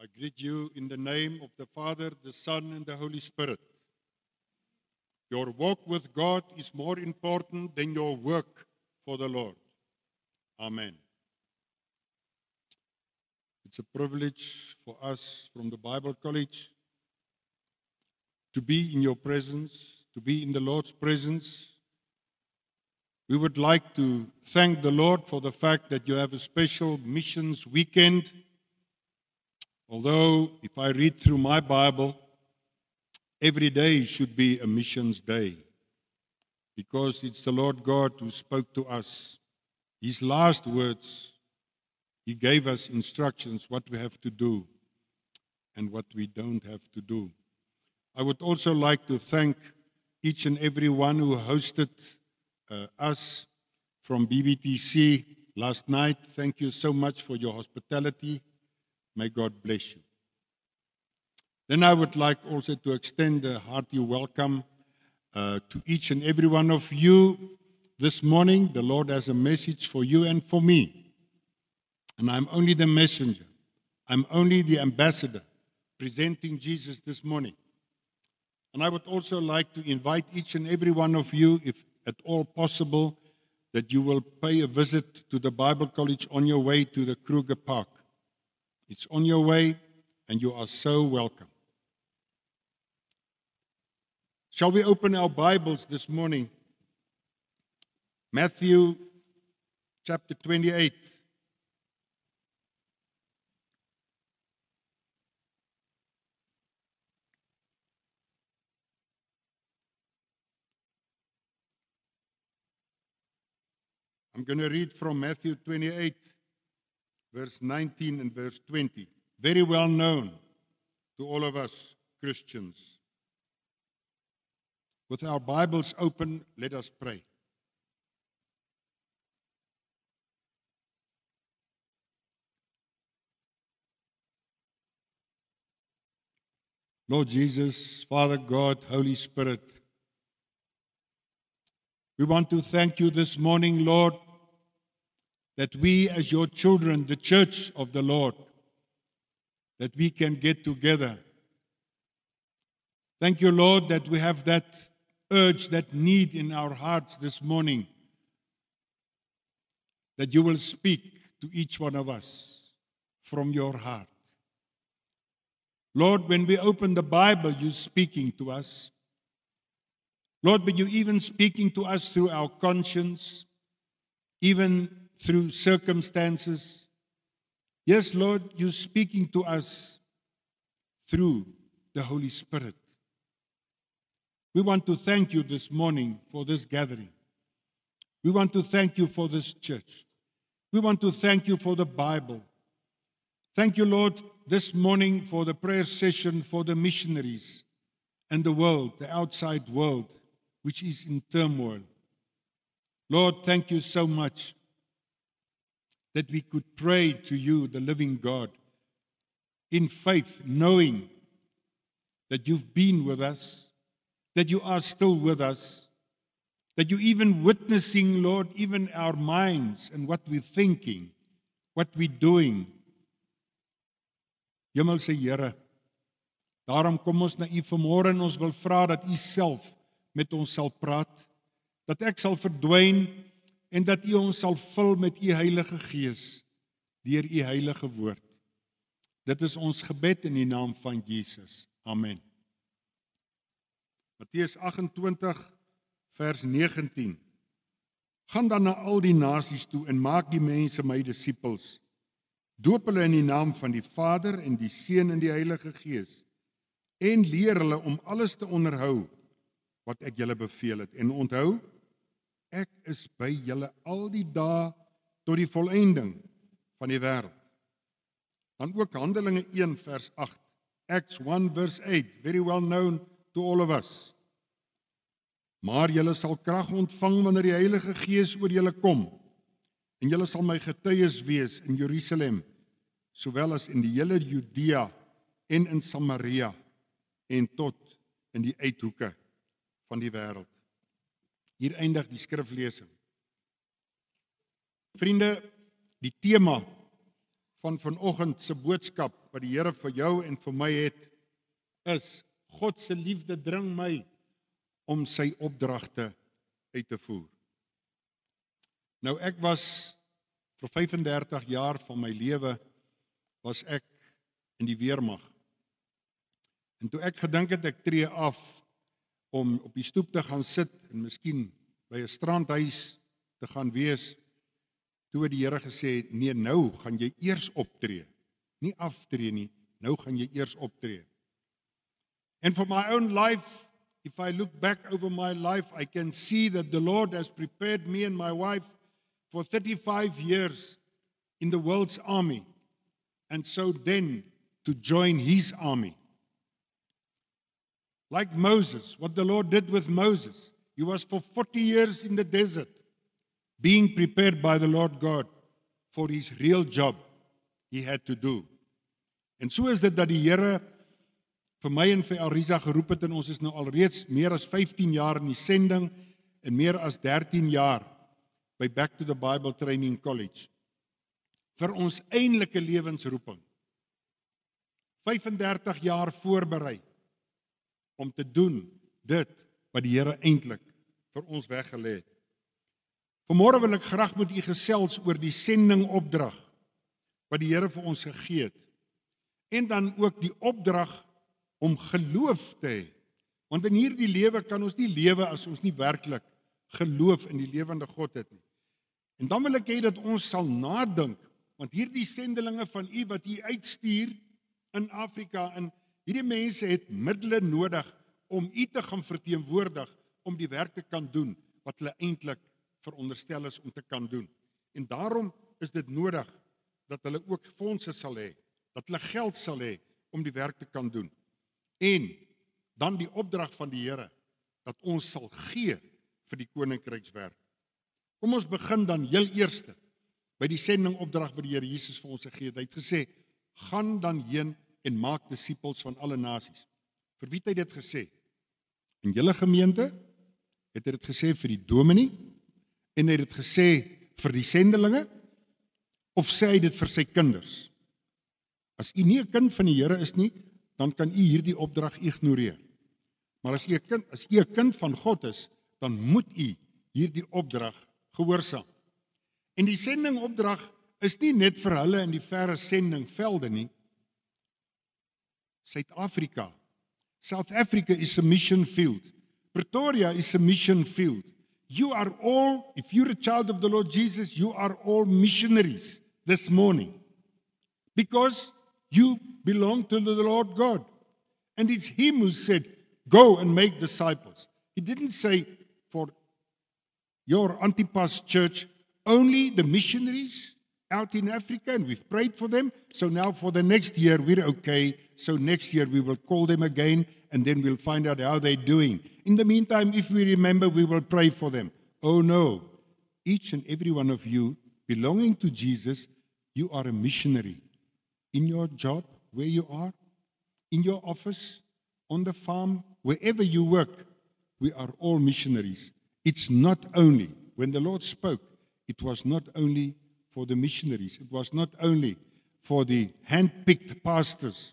I greet you in the name of the Father, the Son, and the Holy Spirit. Your walk with God is more important than your work for the Lord. Amen. It's a privilege for us from the Bible College to be in your presence, to be in the Lord's presence. We would like to thank the Lord for the fact that you have a special missions weekend. Although, if I read through my Bible, every day should be a missions day because it's the Lord God who spoke to us. His last words, He gave us instructions what we have to do and what we don't have to do. I would also like to thank each and every one who hosted uh, us from BBTC last night. Thank you so much for your hospitality. May God bless you. Then I would like also to extend a hearty welcome uh, to each and every one of you this morning. The Lord has a message for you and for me. And I'm only the messenger, I'm only the ambassador presenting Jesus this morning. And I would also like to invite each and every one of you, if at all possible, that you will pay a visit to the Bible College on your way to the Kruger Park. It's on your way, and you are so welcome. Shall we open our Bibles this morning? Matthew chapter 28. I'm going to read from Matthew 28, verse 19 and verse 20. Very well known to all of us Christians. With our Bibles open, let us pray. Lord Jesus, Father God, Holy Spirit, we want to thank you this morning, Lord, that we, as your children, the church of the Lord, that we can get together. Thank you, Lord, that we have that urge, that need in our hearts this morning, that you will speak to each one of us from your heart. Lord, when we open the Bible, you're speaking to us. Lord, but you're even speaking to us through our conscience, even through circumstances. Yes, Lord, you're speaking to us through the Holy Spirit. We want to thank you this morning for this gathering. We want to thank you for this church. We want to thank you for the Bible. Thank you, Lord, this morning for the prayer session for the missionaries and the world, the outside world, which is in turmoil. Lord, thank you so much that we could pray to you, the living God, in faith, knowing that you've been with us, that you are still with us, that you're even witnessing, Lord, even our minds and what we're thinking, what we're doing. Hemelse Here, daarom kom ons na U vanmôre en ons wil vra dat U self met ons sal praat, dat ek sal verdwyn en dat U ons sal vul met U Heilige Gees deur U heilige woord. Dit is ons gebed in die naam van Jesus. Amen. Matteus 28 vers 19. Gaan dan na al die nasies toe en maak die mense my disippels. Doop hulle in die naam van die Vader en die Seun en die Heilige Gees en leer hulle om alles te onderhou wat ek julle beveel het. En onthou, ek is by julle al die dae tot die volëinding van die wêreld. Dan ook Handelinge 1 vers 8. Acts 1 verse 8, very well known to all of us. Maar julle sal krag ontvang wanneer die Heilige Gees oor julle kom. En julle sal my getuies wees in Jerusalem, sowel as in die hele Judea en in Samaria en tot in die uithoeke van die wêreld. Hier eindig die skriflesing. Vriende, die tema van vanoggend se boodskap wat die Here vir jou en vir my het is God se liefde dring my om sy opdragte uit te voer. Nou ek was vir 35 jaar van my lewe was ek in die weermag. En toe ek gedink het ek tree af om op die stoep te gaan sit en miskien by 'n strandhuis te gaan wees, toe het die Here gesê, "Nee, nou gaan jy eers optree. Nie aftree nie, nou gaan jy eers optree." And for my own life, if I look back over my life, I can see that the Lord has prepared me and my wife for 35 years in the world's army. And so then to join his army. Like Moses, what the Lord did with Moses. He was for 40 years in the desert, being prepared by the Lord God for his real job he had to do. En so is dit dat die Here vir my en vir Arisa geroep het en ons is nou alreeds meer as 15 jaar in die sending en meer as 13 jaar by Back to the Bible Training College vir ons eintlike lewensroeping. 35 jaar voorberei om te doen dit wat die Here eintlik vir ons weggelê het. Vanmôre wil ek graag met u gesels oor die sendingopdrag wat die Here vir ons gegee het. En dan ook die opdrag om geloof te hê. Want in hierdie lewe kan ons nie lewe as ons nie werklik geloof in die lewende God het nie. En dan wil ek hê dat ons sal nadink want hierdie sendelinge van u wat u uitstuur in Afrika en hierdie mense het middele nodig om u te gaan verteenwoordig om die werk te kan doen wat hulle eintlik veronderstel is om te kan doen. En daarom is dit nodig dat hulle ook fondse sal hê, dat hulle geld sal hê om die werk te kan doen en dan die opdrag van die Here dat ons sal gee vir die koninkrykswerk. Kom ons begin dan heel eerste by die sendingopdrag wat die Here Jesus vir ons gegee het. Hy het gesê: "Gaan dan heen en maak disippels van alle nasies." Vir wie het hy dit gesê? In julle gemeente het hy dit gesê vir die dominee en hy het dit gesê vir die sendelinge of sê hy dit vir sy kinders? As u nie 'n kind van die Here is nie, dan kan u hierdie opdrag ignoreer. Maar as u 'n kind, as u 'n kind van God is, dan moet u hierdie opdrag gehoorsaam. En die sendingopdrag is nie net vir hulle in die verre sendingvelde nie. Suid-Afrika. South Africa is a mission field. Pretoria is a mission field. You are all, if you're a child of the Lord Jesus, you are all missionaries this morning. Because you belong to the Lord God. And it's Him who said, Go and make disciples. He didn't say for your Antipas church, only the missionaries out in Africa, and we've prayed for them. So now for the next year, we're okay. So next year, we will call them again, and then we'll find out how they're doing. In the meantime, if we remember, we will pray for them. Oh no. Each and every one of you belonging to Jesus, you are a missionary in your job, where you are, in your office, on the farm, wherever you work, we are all missionaries. It's not only, when the Lord spoke, it was not only for the missionaries, it was not only for the hand picked pastors,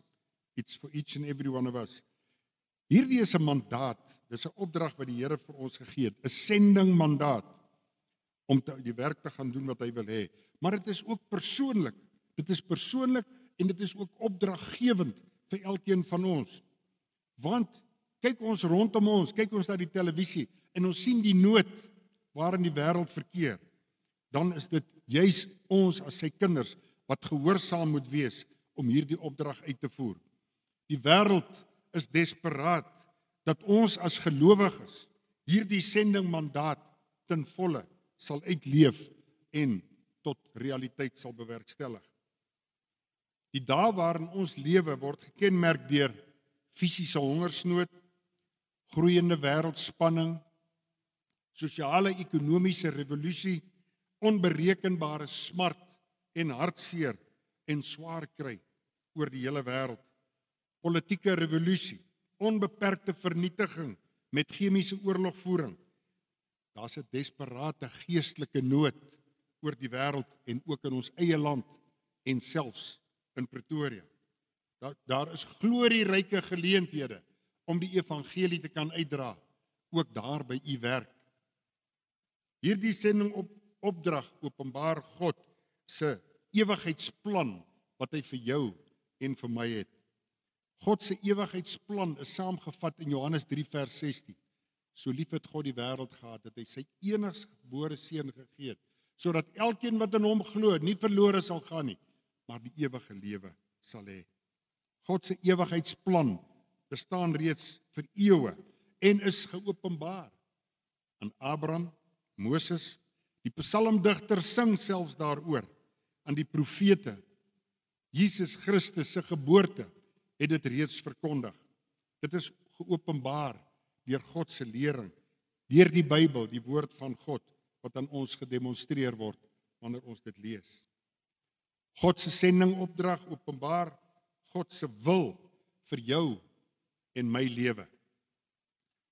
it's for each and every one of us. Hierdie is 'n mandaat, dis 'n opdrag wat die Here vir ons gegee het, 'n sending mandaat om te, die werk te gaan doen wat hy wil hê. Maar dit is ook persoonlik. Dit is persoonlik en dit is ook opdraggewend vir elkeen van ons. Want kyk ons rondom ons, kyk ons na die televisie en ons sien die nood waarin die wêreld verkeer. Dan is dit juis ons as sy kinders wat gehoorsaam moet wees om hierdie opdrag uit te voer. Die wêreld is desperaat dat ons as gelowiges hierdie sendingmandaat ten volle sal uitleef en tot realiteit sal bewerkstellig. Die dae waarin ons lewe word gekenmerk deur fisiese hongersnood, groeiende wêreldspanning, sosiale ekonomiese revolusie, onberekenbare smart en hartseer en swaar kry oor die hele wêreld. Politieke revolusie, onbeperkte vernietiging met chemiese oorlogvoering. Daar's 'n desperate geestelike nood oor die wêreld en ook in ons eie land en selfs in Pretoria. Daar daar is glorieryke geleenthede om die evangelie te kan uitdra ook daar by u werk. Hierdie sending op opdrag openbaar God se ewigheidsplan wat hy vir jou en vir my het. God se ewigheidsplan is saamgevat in Johannes 3 vers 16. So lief het God die wêreld gehad dat hy sy eniggebore seun gegee het sodat elkeen wat in hom glo nie verlore sal gaan nie, maar die ewige lewe sal hê. God se ewigheidsplan bestaan reeds vir eeue en is geopenbaar aan Abraham, Moses, die psalmdigter sing selfs daaroor aan die profete. Jesus Christus se geboorte het dit reeds verkondig. Dit is geopenbaar deur God se lering, deur die Bybel, die woord van God wat aan ons gedemonstreer word wanneer ons dit lees. God se sendingopdrag openbaar God se wil vir jou en my lewe.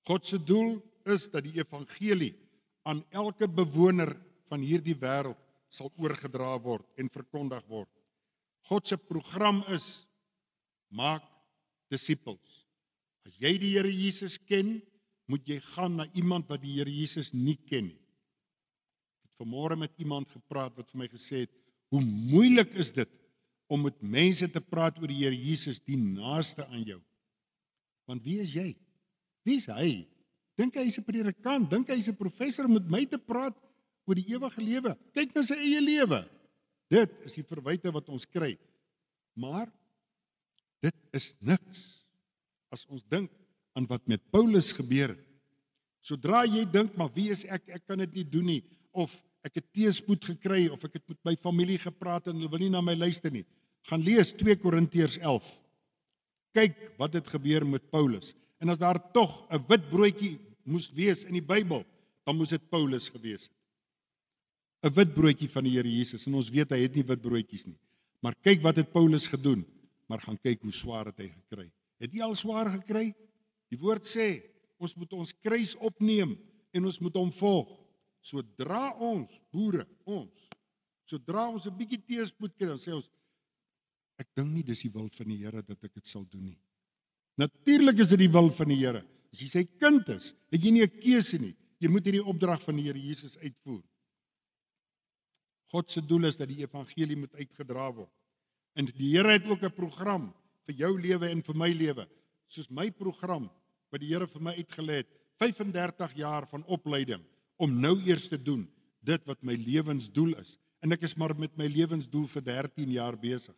God se doel is dat die evangelie aan elke bewoner van hierdie wêreld sal oorgedra word en verkondig word. God se program is maak disippels. As jy die Here Jesus ken, moet jy gaan na iemand wat die Here Jesus nie ken nie. Ek het vanmôre met iemand gepraat wat vir my gesê het, "Hoe moeilik is dit om met mense te praat oor die Here Jesus, die naaste aan jou?" Want wie is jy? Wie's hy? Dink hy is 'n predikant? Dink hy is 'n professor om met my te praat oor die ewige lewe? Kyk na sy eie lewe. Dit is die verwyte wat ons kry. Maar Dit is niks as ons dink aan wat met Paulus gebeur het. Sodra jy dink maar wie is ek? Ek kan dit nie doen nie of ek het teëspoed gekry of ek het met my familie gepraat en hulle wil nie na my luister nie. Gaan lees 2 Korintiërs 11. Kyk wat het gebeur met Paulus. En as daar tog 'n wit broodjie moes wees in die Bybel, dan moes dit Paulus gewees het. 'n Wit broodjie van die Here Jesus en ons weet hy het nie wit broodjies nie. Maar kyk wat het Paulus gedoen maar gaan kyk hoe swaar het hy gekry. Het jy al swaar gekry? Die woord sê ons moet ons kruis opneem en ons moet hom volg. Sodra ons boere, ons, sodra ons 'n bietjie teëspoed kry, dan sê ons ek dink nie dis die wil van die Here dat ek dit sal doen nie. Natuurlik is dit die wil van die Here. As jy sy kind is, het jy nie 'n keuse nie. Jy moet hierdie opdrag van die Here Jesus uitvoer. God se doel is dat die evangelie moet uitgedra word. En die Here het ook 'n program vir jou lewe en vir my lewe. Soos my program wat die Here vir my uitgelê het, 35 jaar van opleiding om nou eers te doen dit wat my lewensdoel is. En ek is maar met my lewensdoel vir 13 jaar besig.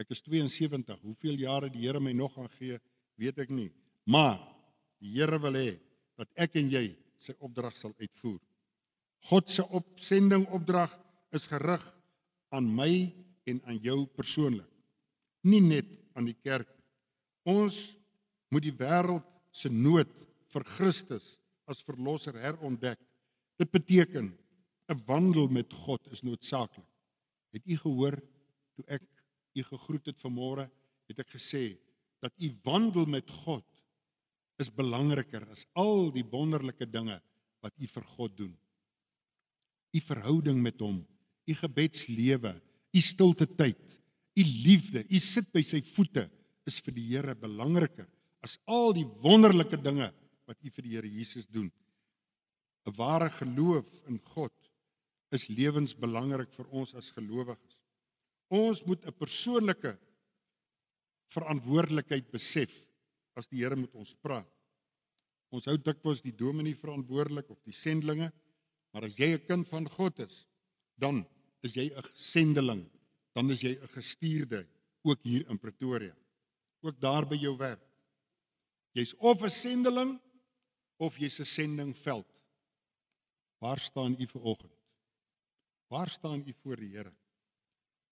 Ek is 72. Hoeveel jare die Here my nog gaan gee, weet ek nie. Maar die Here wil hê dat ek en jy sy opdrag sal uitvoer. God se opsending opdrag is gerig aan my en aan jou persoonlik. Nie net aan die kerk. Ons moet die wêreld se nood vir Christus as verlosser herontdek. Dit beteken 'n wandel met God is noodsaaklik. Het u gehoor toe ek u gegroet het vanmôre, het ek gesê dat u wandel met God is belangriker as al die wonderlike dinge wat u vir God doen. U verhouding met hom, u gebedslewe, u stilte tyd, u liefde, u sit by sy voete is vir die Here belangriker as al die wonderlike dinge wat u vir die Here Jesus doen. 'n Ware geloof in God is lewensbelangrik vir ons as gelowiges. Ons moet 'n persoonlike verantwoordelikheid besef as die Here met ons praat. Ons hou dikwels die dominee verantwoordelik of die sendlinge, maar as jy 'n kind van God is, dan is jy 'n sendeling, dan is jy 'n gestuurde ook hier in Pretoria. Ook daar by jou werk. Jy's of 'n sendeling of jy's 'n sendingveld. Waar staan u vanoggend? Waar staan u voor die Here?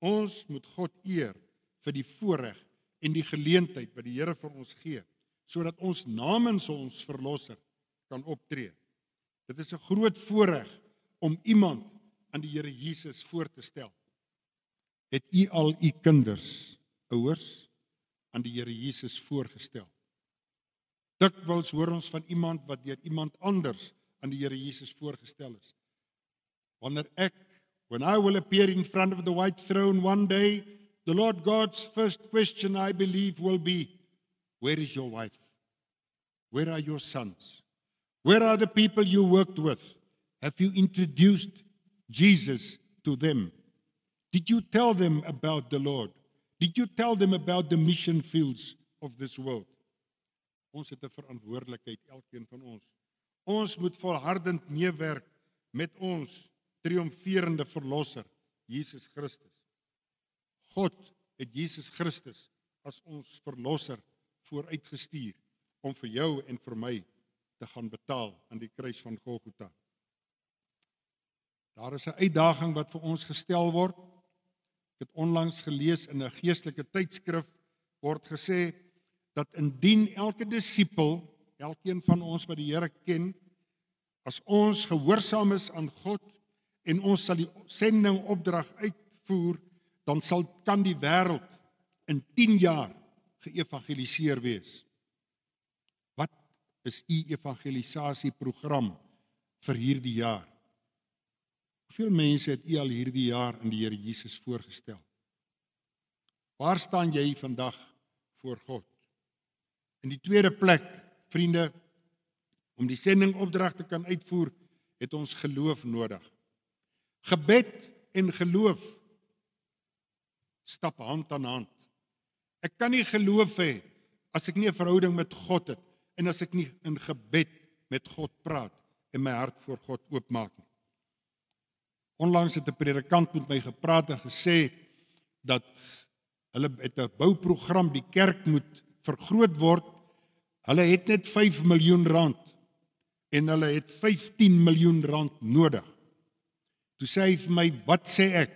Ons moet God eer vir die voorreg en die geleentheid wat die Here vir ons gee sodat ons namens ons verlosser kan optree. Dit is 'n groot voorreg om iemand aan die Here Jesus voor te stel. Het u al u kinders, ouers aan die Here Jesus voorgestel? Dikwels hoor ons van iemand wat deur iemand anders aan die Here Jesus voorgestel is. Wanneer ek When I will appear in front of the white throne one day, the Lord God's first question, I believe, will be Where is your wife? Where are your sons? Where are the people you worked with? Have you introduced Jesus to them? Did you tell them about the Lord? Did you tell them about the mission fields of this world? Ons het 'n verantwoordelikheid, elkeen van ons. Ons moet volhardend meewerk met ons triomferende verlosser, Jesus Christus. God het Jesus Christus as ons verlosser vooruitgestuur om vir jou en vir my te gaan betaal aan die kruis van Golgotha. Daar is 'n uitdaging wat vir ons gestel word. Ek het onlangs gelees in 'n geestelike tydskrif word gesê dat indien elke disipel, elkeen van ons wat die Here ken, as ons gehoorsaam is aan God en ons sal die sending opdrag uitvoer, dan sal kan die wêreld in 10 jaar geëvangeliseer wees. Wat is u evangelisasieprogram vir hierdie jaar? Hoeveel mense het u al hierdie jaar in die Here Jesus voorgestel? Waar staan jy vandag voor God? In die tweede plek, vriende, om die sendingopdrag te kan uitvoer, het ons geloof nodig. Gebed en geloof stap hand aan hand. Ek kan nie geloof hê as ek nie 'n verhouding met God het en as ek nie in gebed met God praat en my hart voor God oopmaak nie. Onlangs het 'n predikant met my gepraat en gesê dat hulle het 'n bouprogram die kerk moet vergroot word. Hulle het net 5 miljoen rand en hulle het 15 miljoen rand nodig. Toe sê hy vir my, "Wat sê ek?"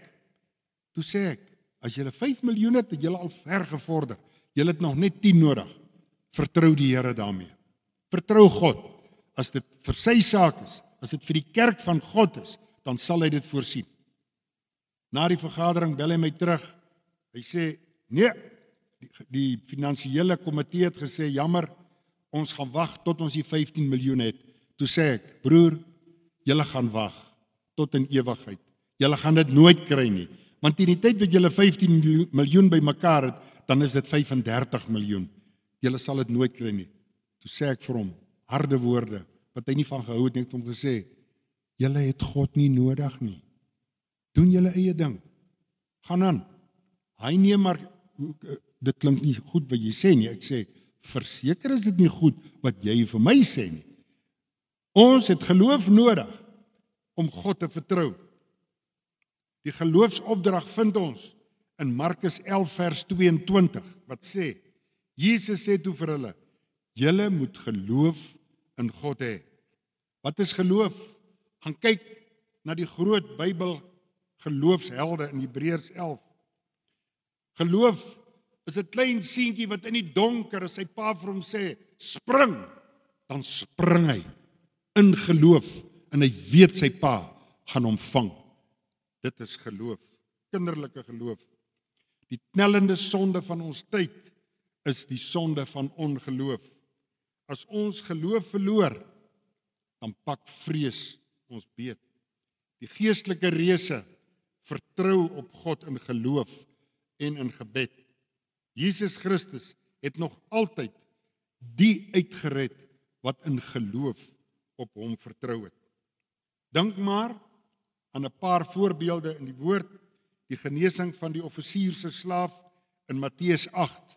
Toe sê ek, "As jy 5 miljoen het, het jy al ver gevorder. Jy het nog net 10 nodig. Vertrou die Here daarmee. Vertrou God. As dit vir sy saak is, as dit vir die kerk van God is, dan sal hy dit voorsien." Na die vergadering bel hy my terug. Hy sê, "Nee, die, die finansiële komitee het gesê, jammer, ons gaan wag tot ons die 15 miljoen het." Toe sê ek, broer, julle gaan wag tot in ewigheid. Julle gaan dit nooit kry nie, want in die tyd wat julle 15 miljoen bymekaar het, dan is dit 35 miljoen. Julle sal dit nooit kry nie. Toe sê ek vir hom harde woorde wat hy nie van gehou het nie, het hom gesê, julle het God nie nodig nie. Doen julle eie ding. Gaan aan. Hy nee maar dit klink nie goed wat jy sê nie. Ek sê verseker is dit nie goed wat jy vir my sê nie. Ons het geloof nodig om God te vertrou. Die geloofsopdrag vind ons in Markus 11 vers 22 wat sê Jesus sê toe vir hulle: "Julle moet geloof in God hê." Wat is geloof? Gaan kyk na die groot Bybel geloofshelde in Hebreërs 11. Geloof is 'n klein seentjie wat in die donker as sy pa vir hom sê: "Spring," dan spring hy in geloof en hy weet sy pa gaan hom vang. Dit is geloof, kinderlike geloof. Die knellende sonde van ons tyd is die sonde van ongeloof. As ons geloof verloor, dan pak vrees ons beet. Die geestelike reëse vertrou op God in geloof en in gebed. Jesus Christus het nog altyd die uitgered wat in geloof op hom vertrou het. Dink maar aan 'n paar voorbeelde in die woord, die genesing van die offisier se slaaf in Matteus 8.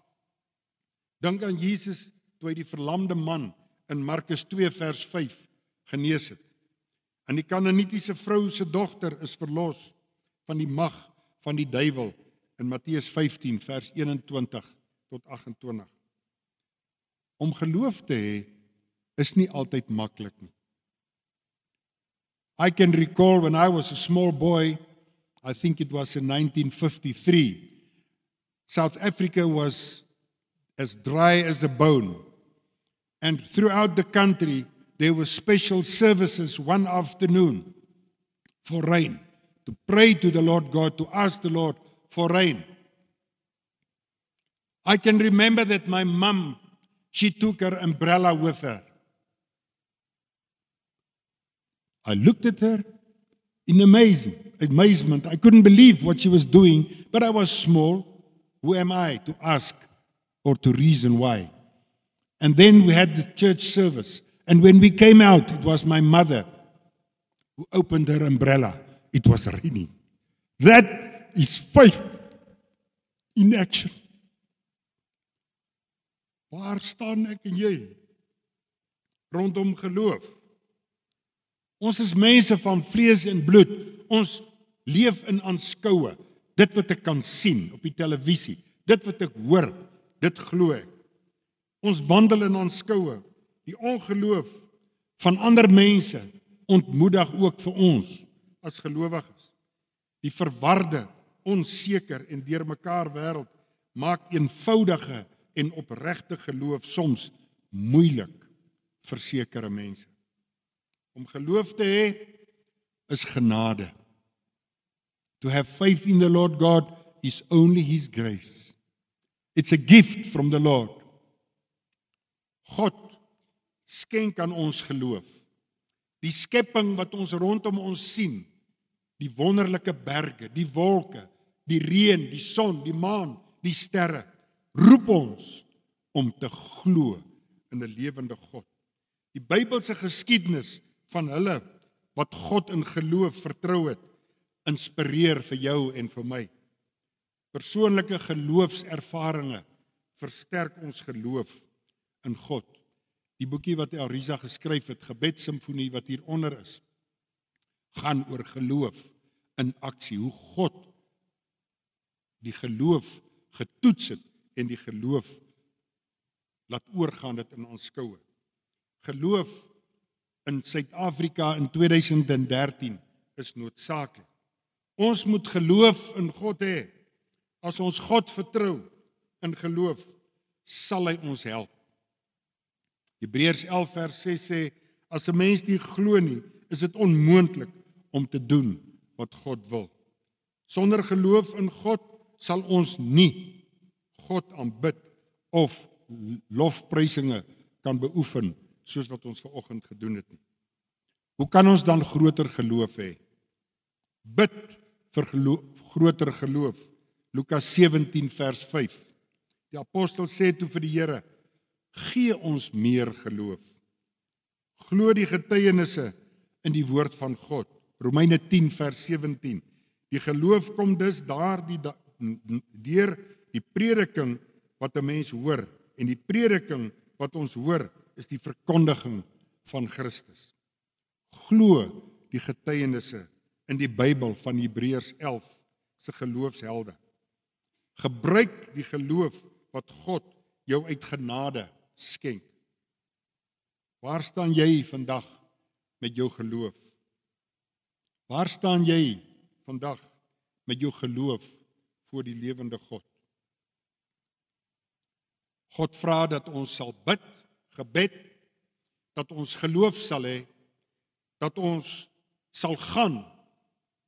Dink aan Jesus toe hy die verlamde man in Markus 2 vers 5 genees het. En die Kanaanitiese vrou se dogter is verlos van die mag van die duiwel in Matteus 15 vers 21 tot 28. Om geloof te hê is nie altyd maklik nie. I can recall when I was a small boy, I think it was in 1953. South Africa was as dry as a bone. And throughout the country, there were special services one afternoon for rain, to pray to the Lord God, to ask the Lord for rain. I can remember that my mum, she took her umbrella with her. I looked at her in amazing amazement. I couldn't believe what she was doing, but I was small. Who am I to ask or to reason why? And then we had the church service. And when we came out, it was my mother who opened her umbrella. It was raining. That is faith in action. Waar staan ek en jy rondom geloof? Ons is mense van vlees en bloed. Ons leef in aanskoue. Dit wat ek kan sien op die televisie, dit wat ek hoor, dit glo ek. Ons wandel in aanskoue. Die ongeloof van ander mense ontmoedig ook vir ons as gelowiges. Die verwarde, onseker en deurmekaar wêreld maak eenvoudige en opregte geloof soms moeilik vir sekere mense. Om geloof te hê is genade. To have faith in the Lord God is only his grace. It's a gift from the Lord. God skenk aan ons geloof. Die skepping wat ons rondom ons sien, die wonderlike berge, die wolke, die reën, die son, die maan, die sterre, roep ons om te glo in 'n lewende God. Die Bybelse geskiedenis van hulle wat God in geloof vertrou het, inspireer vir jou en vir my. Persoonlike geloofservarings versterk ons geloof in God. Die boekie wat Elrisa geskryf het, Gebedsimfonie wat hieronder is, gaan oor geloof in aksie, hoe God die geloof getoets het en die geloof laat oorgaan dit in ons skoue. Geloof in Suid-Afrika in 2013 is noodsaaklik. Ons moet geloof in God hê. As ons God vertrou in geloof, sal hy ons help. Hebreërs 11 vers 6 sê as 'n mens nie glo nie, is dit onmoontlik om te doen wat God wil. Sonder geloof in God sal ons nie God aanbid of lofprysinge kan beoefen soos wat ons ver oggend gedoen het nie. Hoe kan ons dan groter geloof hê? Bid vir geloof, groter geloof. Lukas 17 vers 5. Die apostel sê toe vir die Here: "Gee ons meer geloof." Glo die getuienisse in die woord van God. Romeine 10 vers 17. Die geloof kom dus daardie deur die prediking wat 'n mens hoor en die prediking wat ons hoor is die verkondiging van Christus. Glo die getuienisse in die Bybel van Hebreërs 11 se geloofshelde. Gebruik die geloof wat God jou uit genade skenk. Waar staan jy vandag met jou geloof? Waar staan jy vandag met jou geloof voor die lewende God? God vra dat ons sal bid, gebed dat ons geloof sal hê dat ons sal gaan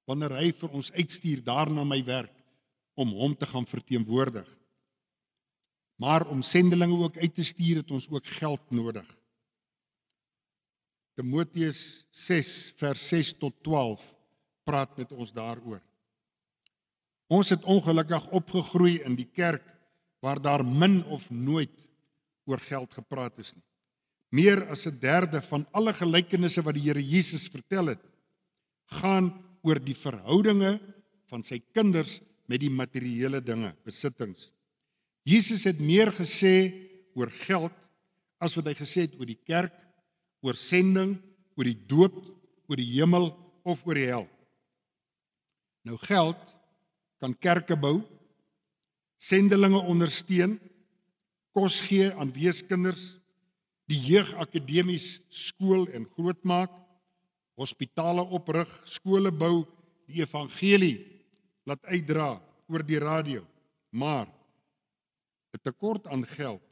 wanneer hy vir ons uitstuur daarna my werk om hom te gaan verteenwoordig. Maar om sendelinge ook uit te stuur het ons ook geld nodig. Timoteus 6 vers 6 tot 12 praat met ons daaroor. Ons het ongelukkig opgegroei in die kerk waar daar min of nooit oor geld gepraat is nie. Meer as 'n derde van alle gelykenisse wat die Here Jesus vertel het, gaan oor die verhoudinge van sy kinders met die materiële dinge, besittings. Jesus het meer gesê oor geld as wat hy gesê het oor die kerk, oor sending, oor die doop, oor die hemel of oor die hel. Nou geld kan kerke bou, sendelinge ondersteun, kos gee aan weeskinders, die jeugakademies skool en grootmaak, hospitale oprig, skole bou, die evangelie laat uitdra oor die radio. Maar 'n tekort aan geld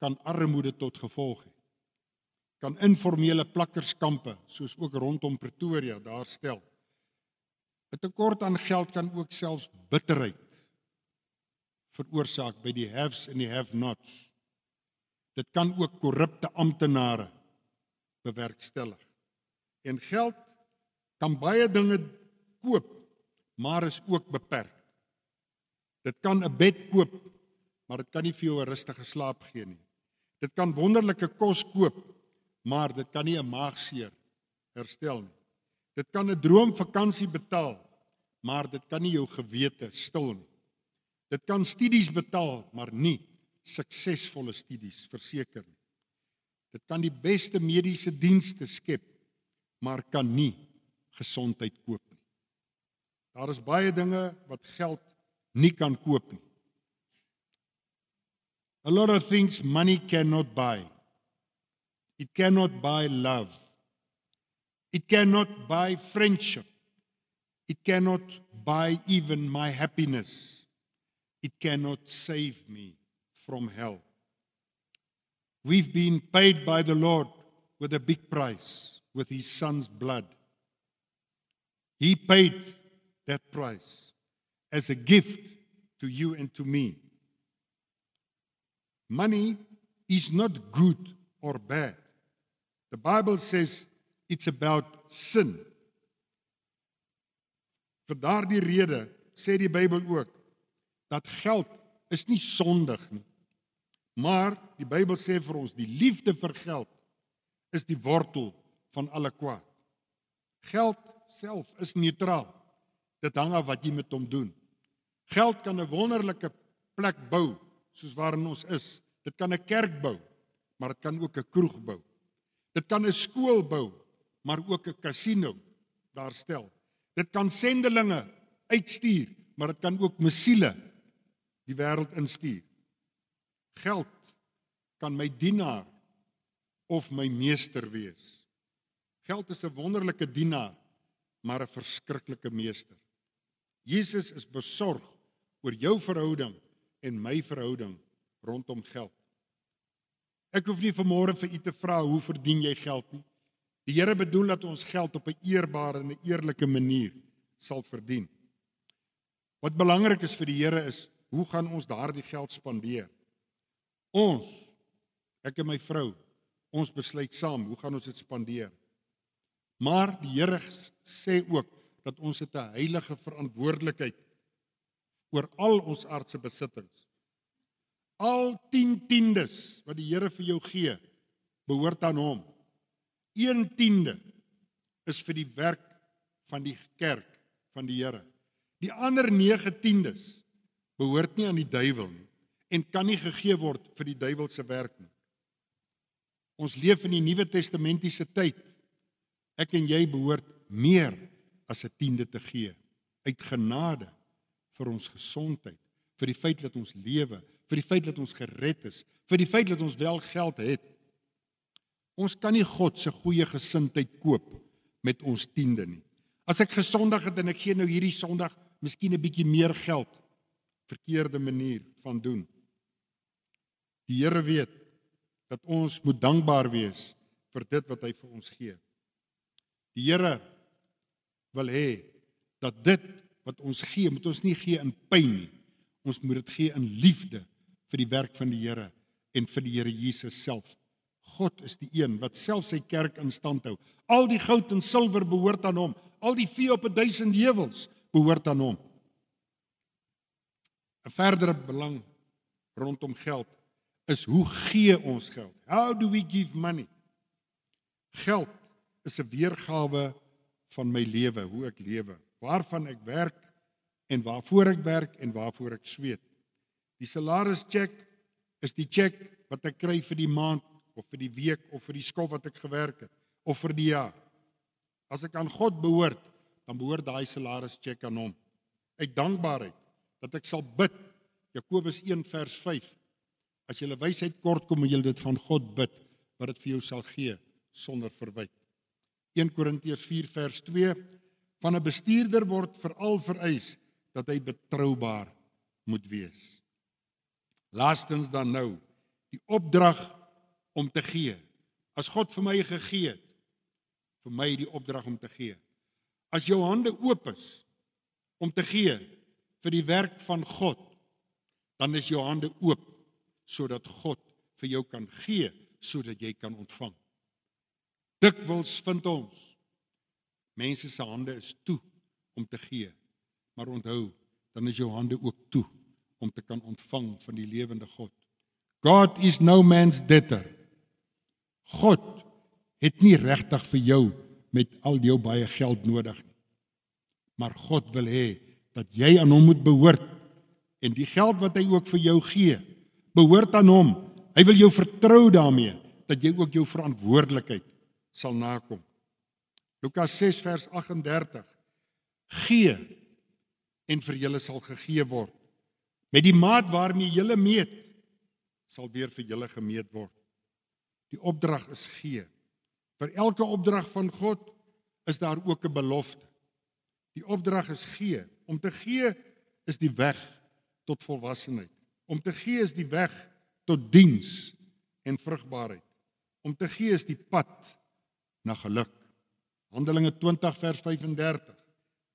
kan armoede tot gevolg hê. Kan informele plakkerskampe soos ook rondom Pretoria daar stel. 'n Tekort aan geld kan ook selfs bitterheid veroorsaak by die haves en die have-nots. Dit kan ook korrupte amptenare bewerkstellig. En geld kan baie dinge koop, maar is ook beperk. Dit kan 'n bed koop, maar dit kan nie vir jou 'n rustige slaap gee nie. Dit kan wonderlike kos koop, maar dit kan nie 'n maagseer herstel nie. Dit kan 'n droomvakansie betaal, maar dit kan nie jou gewete stil nie. Dit kan studies betaal, maar nie suksesvolle studies verseker nie. Dit kan die beste mediese dienste skep, maar kan nie gesondheid koop nie. Daar is baie dinge wat geld nie kan koop nie. A lot of things money cannot buy. It cannot buy love. It cannot buy friendship. It cannot buy even my happiness. It cannot save me from hell. We've been paid by the Lord with a big price, with his son's blood. He paid that price as a gift to you and to me. Money is not good or bad. The Bible says it's about sin. Vir daardie rede sê die Bybel ook dat geld is nie sondig nie. Maar die Bybel sê vir ons die liefde vir geld is die wortel van alle kwaad. Geld self is neutraal. Dit hang af wat jy met hom doen. Geld kan 'n wonderlike plek bou soos waarin ons is. Dit kan 'n kerk bou, maar dit kan ook 'n kroeg bou. Dit kan 'n skool bou, maar ook 'n kasino daar stel. Dit kan sendelinge uitstuur, maar dit kan ook missiele die wêreld instuur. Geld kan my dienaar of my meester wees. Geld is 'n wonderlike dienaar, maar 'n verskriklike meester. Jesus is besorg oor jou verhouding en my verhouding rondom geld. Ek hoef nie vanmôre vir u te vra hoe verdien jy geld nie. Die Here bedoel dat ons geld op 'n eerbare en 'n eerlike manier sal verdien. Wat belangrik is vir die Here is, hoe gaan ons daardie geld spandeer? Ons, ek en my vrou, ons besluit saam, hoe gaan ons dit spandeer? Maar die Here sê ook dat ons het 'n heilige verantwoordelikheid oor al ons aardse besittings. Al 10 tiendes wat die Here vir jou gee, behoort aan hom. 1/10 is vir die werk van die kerk van die Here. Die ander 9 tiendes behoort nie aan die duiwel nie en kan nie gegee word vir die duiwel se werk nie. Ons leef in die Nuwe Testamentiese tyd. Ek en jy behoort meer as 'n tiende te gee uit genade vir ons gesondheid, vir die feit dat ons lewe, vir die feit dat ons gered is, vir die feit dat ons wel geld het. Ons kan nie God se goeie gesindheid koop met ons tiende nie. As ek gesondig het en ek gee nou hierdie Sondag miskien 'n bietjie meer geld, verkeerde manier van doen. Die Here weet dat ons moet dankbaar wees vir dit wat hy vir ons gee. Die Here wil hê dat dit wat ons gee, moet ons nie gee in pyn nie. Ons moet dit gee in liefde vir die werk van die Here en vir die Here Jesus self. God is die een wat self sy kerk in stand hou. Al die goud en silwer behoort aan hom. Al die vee op 'n duisend heuwels behoort aan hom. 'n Verdere belang rondom geld is hoe gee ons geld? How do we give money? Geld is 'n weergawe van my lewe, hoe ek lewe, waarvan ek werk en waarvoor ek werk en waarvoor ek sweet. Die salarischeck is die cheque wat ek kry vir die maand of vir die week of vir die skof wat ek gewerk het of vir die jaar. As ek aan God behoort, dan behoort daai salaris check aan hom. Uit dankbaarheid dat ek sal bid. Jakobus 1 vers 5. As jy wysheid kort kom, moet jy dit van God bid wat dit vir jou sal gee sonder verwyte. 1 Korintiërs 4 vers 2 van 'n bestuurder word veral vereis dat hy betroubaar moet wees. Laastens dan nou die opdrag om te gee. As God vir my gegee het, vir my die opdrag om te gee. As jou hande oop is om te gee vir die werk van God, dan is jou hande oop sodat God vir jou kan gee sodat jy kan ontvang. Dikwels vind ons Mense se hande is toe om te gee. Maar onthou, dan is jou hande ook toe om te kan ontvang van die lewende God. God is no man's debtor. God het nie regtig vir jou met al jou baie geld nodig nie. Maar God wil hê dat jy aan hom moet behoort en die geld wat hy ook vir jou gee, behoort aan hom. Hy wil jou vertrou daarmee dat jy ook jou verantwoordelikheid sal nakom. Lukas 6 vers 38. Gee en vir julle sal gegee word. Met die maat waarmee julle meet, sal weer vir julle gemeet word. Die opdrag is gee. Vir elke opdrag van God is daar ook 'n belofte. Die opdrag is gee. Om te gee is die weg tot volwassenheid. Om te gee is die weg tot diens en vrugbaarheid. Om te gee is die pad na geluk. Handelinge 20 vers 35.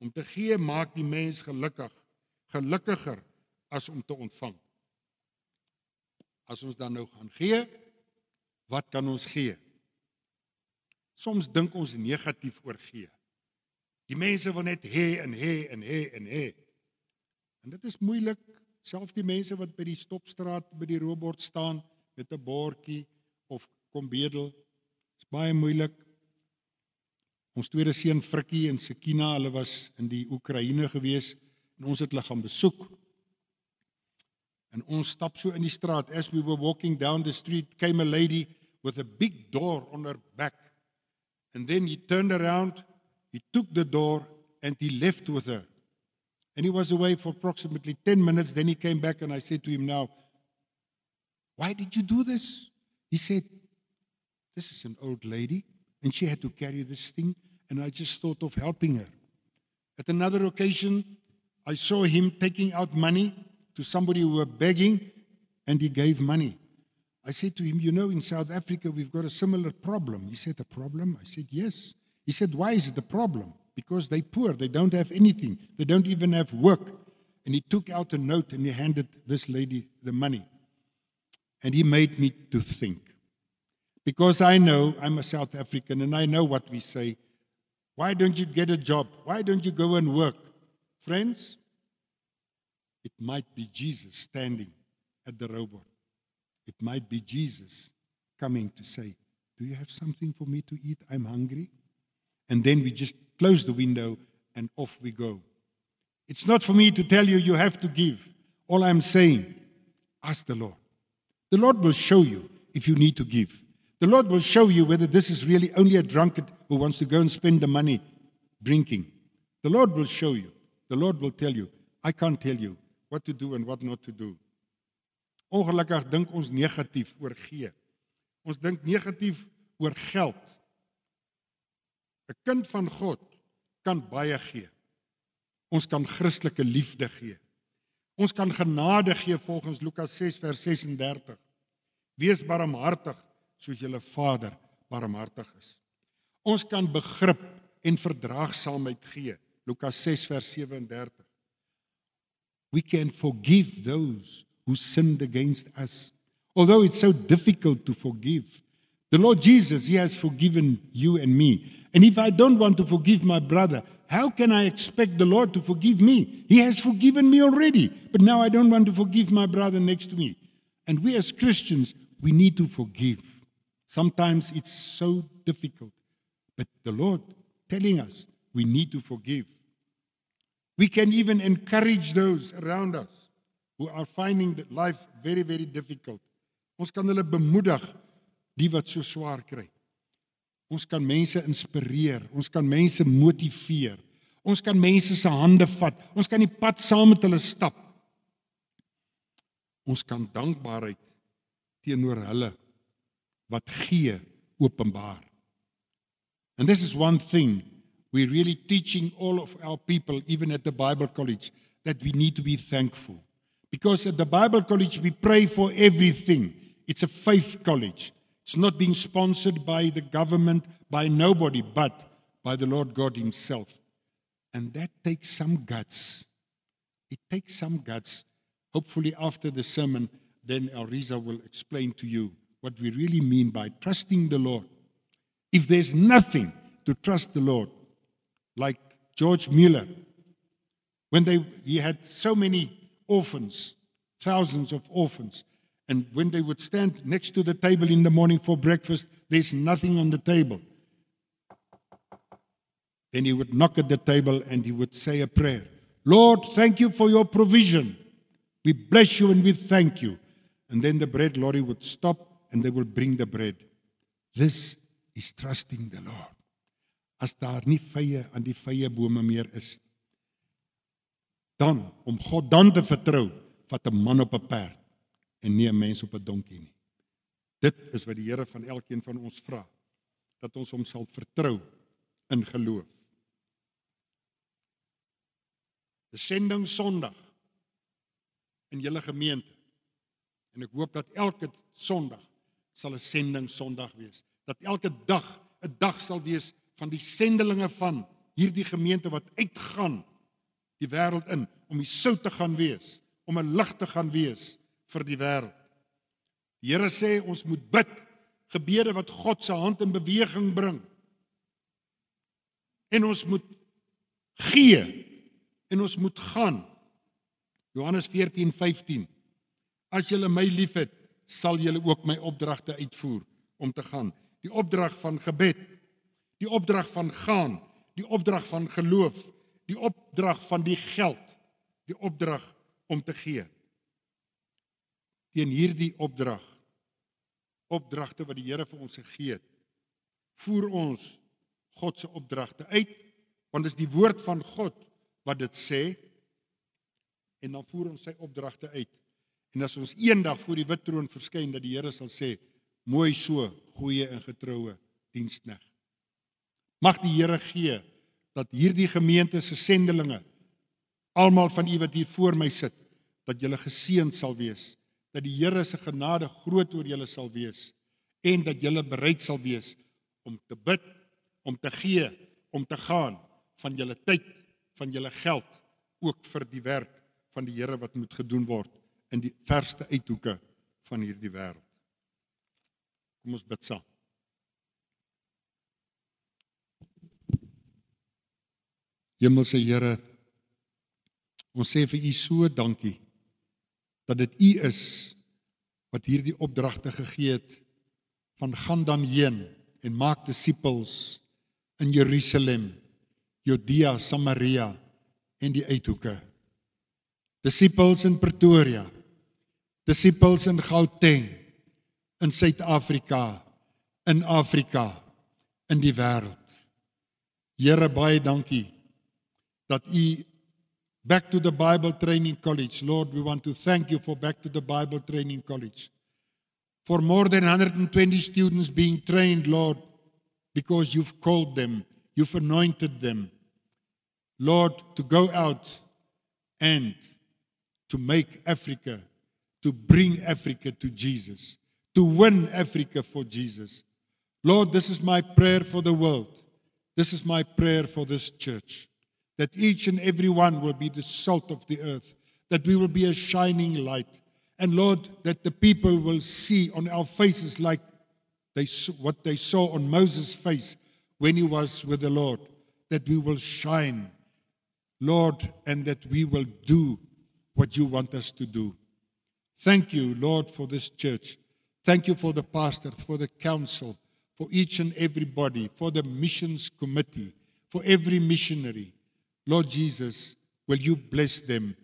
Om te gee maak die mens gelukkig, gelukkiger as om te ontvang. As ons dan nou gaan gee, wat kan ons gee? Soms dink ons negatief oor gee. Die mense wil net hê en hê en hê en hê. En dit is moeilik, selfs die mense wat by die stopstraat by die robord staan met 'n bordjie of kom bedel. Dit is baie moeilik. Ons tweede seun Frikkie en Sekina, hulle was in die Oekraïne gewees en ons het hulle gaan besoek. En ons stap so in die straat. As we were walking down the street, came a lady with a big door on her back. And then he turned around, he took the door and he left with her. And he was away for approximately 10 minutes. Then he came back and I said to him, Now, why did you do this? He said, This is an old lady and she had to carry this thing. And I just thought of helping her. At another occasion, I saw him taking out money to somebody who were begging and he gave money. I said to him, You know, in South Africa, we've got a similar problem. He said, A problem? I said, Yes. He said, Why is it a problem? Because they're poor. They don't have anything. They don't even have work. And he took out a note and he handed this lady the money. And he made me to think. Because I know I'm a South African and I know what we say. Why don't you get a job? Why don't you go and work? Friends, it might be Jesus standing at the robot. It might be Jesus coming to say, Do you have something for me to eat? I'm hungry. And then we just close the window and off we go. It's not for me to tell you you have to give. All I'm saying, ask the Lord. The Lord will show you if you need to give. The Lord will show you whether this is really only a drunkard who wants to go and spend the money drinking. The Lord will show you. The Lord will tell you. I can't tell you what to do and what not to do. Ongelukkig dink ons negatief oor gee. Ons dink negatief oor geld. 'n Kind van God kan baie gee. Ons kan Christelike liefde gee. Ons kan genade gee volgens Lukas 6 vers 36. Wees barmhartig soos julle Vader barmhartig is. Ons kan begrip en verdraagsaamheid gee. Lukas 6 vers 37. We can forgive those who sinned against us. Although it's so difficult to forgive, the Lord Jesus, He has forgiven you and me. And if I don't want to forgive my brother, how can I expect the Lord to forgive me? He has forgiven me already, but now I don't want to forgive my brother next to me. And we as Christians, we need to forgive. Sometimes it's so difficult, but the Lord telling us we need to forgive. We can even encourage those around us who are finding life very very difficult. Ons kan hulle bemoedig die wat so swaar kry. Ons kan mense inspireer, ons kan mense motiveer. Ons kan mense se hande vat. Ons kan die pad saam met hulle stap. Ons kan dankbaarheid teenoor hulle wat gee openbaar. And this is one thing we're really teaching all of our people even at the Bible college that we need to be thankful. Because at the Bible College, we pray for everything. It's a faith college. It's not being sponsored by the government, by nobody, but by the Lord God Himself. And that takes some guts. It takes some guts. Hopefully, after the sermon, then Ariza will explain to you what we really mean by trusting the Lord. If there's nothing to trust the Lord, like George Mueller, when they, he had so many orphans, thousands of orphans, and when they would stand next to the table in the morning for breakfast, there's nothing on the table. Then he would knock at the table and he would say a prayer Lord, thank you for your provision. We bless you and we thank you. And then the bread lorry would stop and they would bring the bread. This is trusting the Lord. As daar nie vye aan die vye bome meer is dan om God dan te vertrou vat 'n man op 'n perd en nie 'n mens op 'n donkie nie. Dit is wat die Here van elkeen van ons vra dat ons hom sal vertrou in geloof. Die sending Sondag in julle gemeente. En ek hoop dat elke Sondag sal 'n sending Sondag wees. Dat elke dag 'n dag sal wees van die sendelinge van hierdie gemeente wat uitgaan die wêreld in om die sout te gaan wees, om 'n lig te gaan wees vir die wêreld. Die Here sê ons moet bid gebede wat God se hand in beweging bring. En ons moet gee en ons moet gaan. Johannes 14:15 As julle my liefhet, sal julle ook my opdragte uitvoer om te gaan. Die opdrag van gebed, die opdrag van gaan, die opdrag van geloof, die opdrag van die geld, die opdrag om te gee. Teen hierdie opdrag opdragte wat die Here vir ons gegee het, voer ons God se opdragte uit, want dit is die woord van God wat dit sê en dan voer ons sy opdragte uit. En as ons eendag voor die wit troon verskyn dat die Here sal sê, mooi so, goeie en getroue diensknegt. Mag die Here gee dat hierdie gemeente se sendelinge almal van u wat hier voor my sit, dat julle geseën sal wees, dat die Here se genade groot oor julle sal wees en dat julle bereid sal wees om te bid, om te gee, om te gaan van julle tyd, van julle geld ook vir die werk van die Here wat moet gedoen word in die verste uithoeke van hierdie wêreld. Kom ons bid saam. Hemelse Here, ons sê vir U so dankie dat dit U is wat hierdie opdragte gegee het van gaan dan heen en maak disippels in Jerusalem, Judea, Samaria en die uithoeke. Disippels in Pretoria, disippels in Gauteng, in Suid-Afrika, in Afrika, in die wêreld. Here baie dankie dat u Back to the Bible Training College. Lord, we want to thank you for Back to the Bible Training College. For more than 120 students being trained, Lord, because you've called them, you've anointed them, Lord, to go out and to make Africa, to bring Africa to Jesus, to win Africa for Jesus. Lord, this is my prayer for the world. This is my prayer for this church that each and every one will be the salt of the earth, that we will be a shining light. And Lord, that the people will see on our faces like they, what they saw on Moses' face when he was with the Lord, that we will shine, Lord, and that we will do what you want us to do. Thank you, Lord, for this church. Thank you for the pastor, for the council, for each and everybody, for the missions committee, for every missionary. Lord Jesus, will you bless them?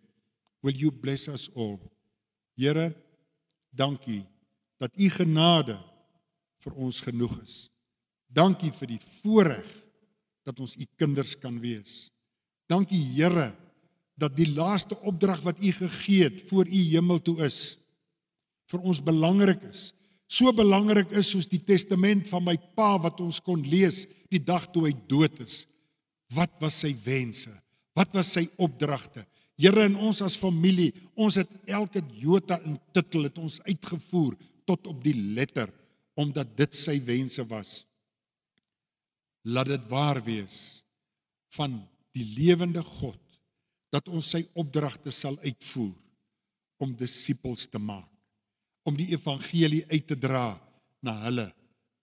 Will you bless us all? Here, dankie dat u genade vir ons genoeg is. Dankie vir die voorreg dat ons u kinders kan wees. Dankie Here dat die laaste opdrag wat u gegee het voor u hemel toe is vir ons belangrik is. So belangrik is soos die testament van my pa wat ons kon lees die dag toe hy dood is. Wat was sy wense? Wat was sy opdragte? Here in ons as familie, ons het elke jota in titel het ons uitgevoer tot op die letter omdat dit sy wense was. Laat dit waar wees van die lewende God dat ons sy opdragte sal uitvoer om disippels te maak, om die evangelie uit te dra na hulle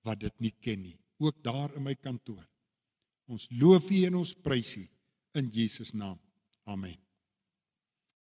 wat dit nie ken nie, ook daar in my kantoor Ons loof U en ons prys U in Jesus naam. Amen.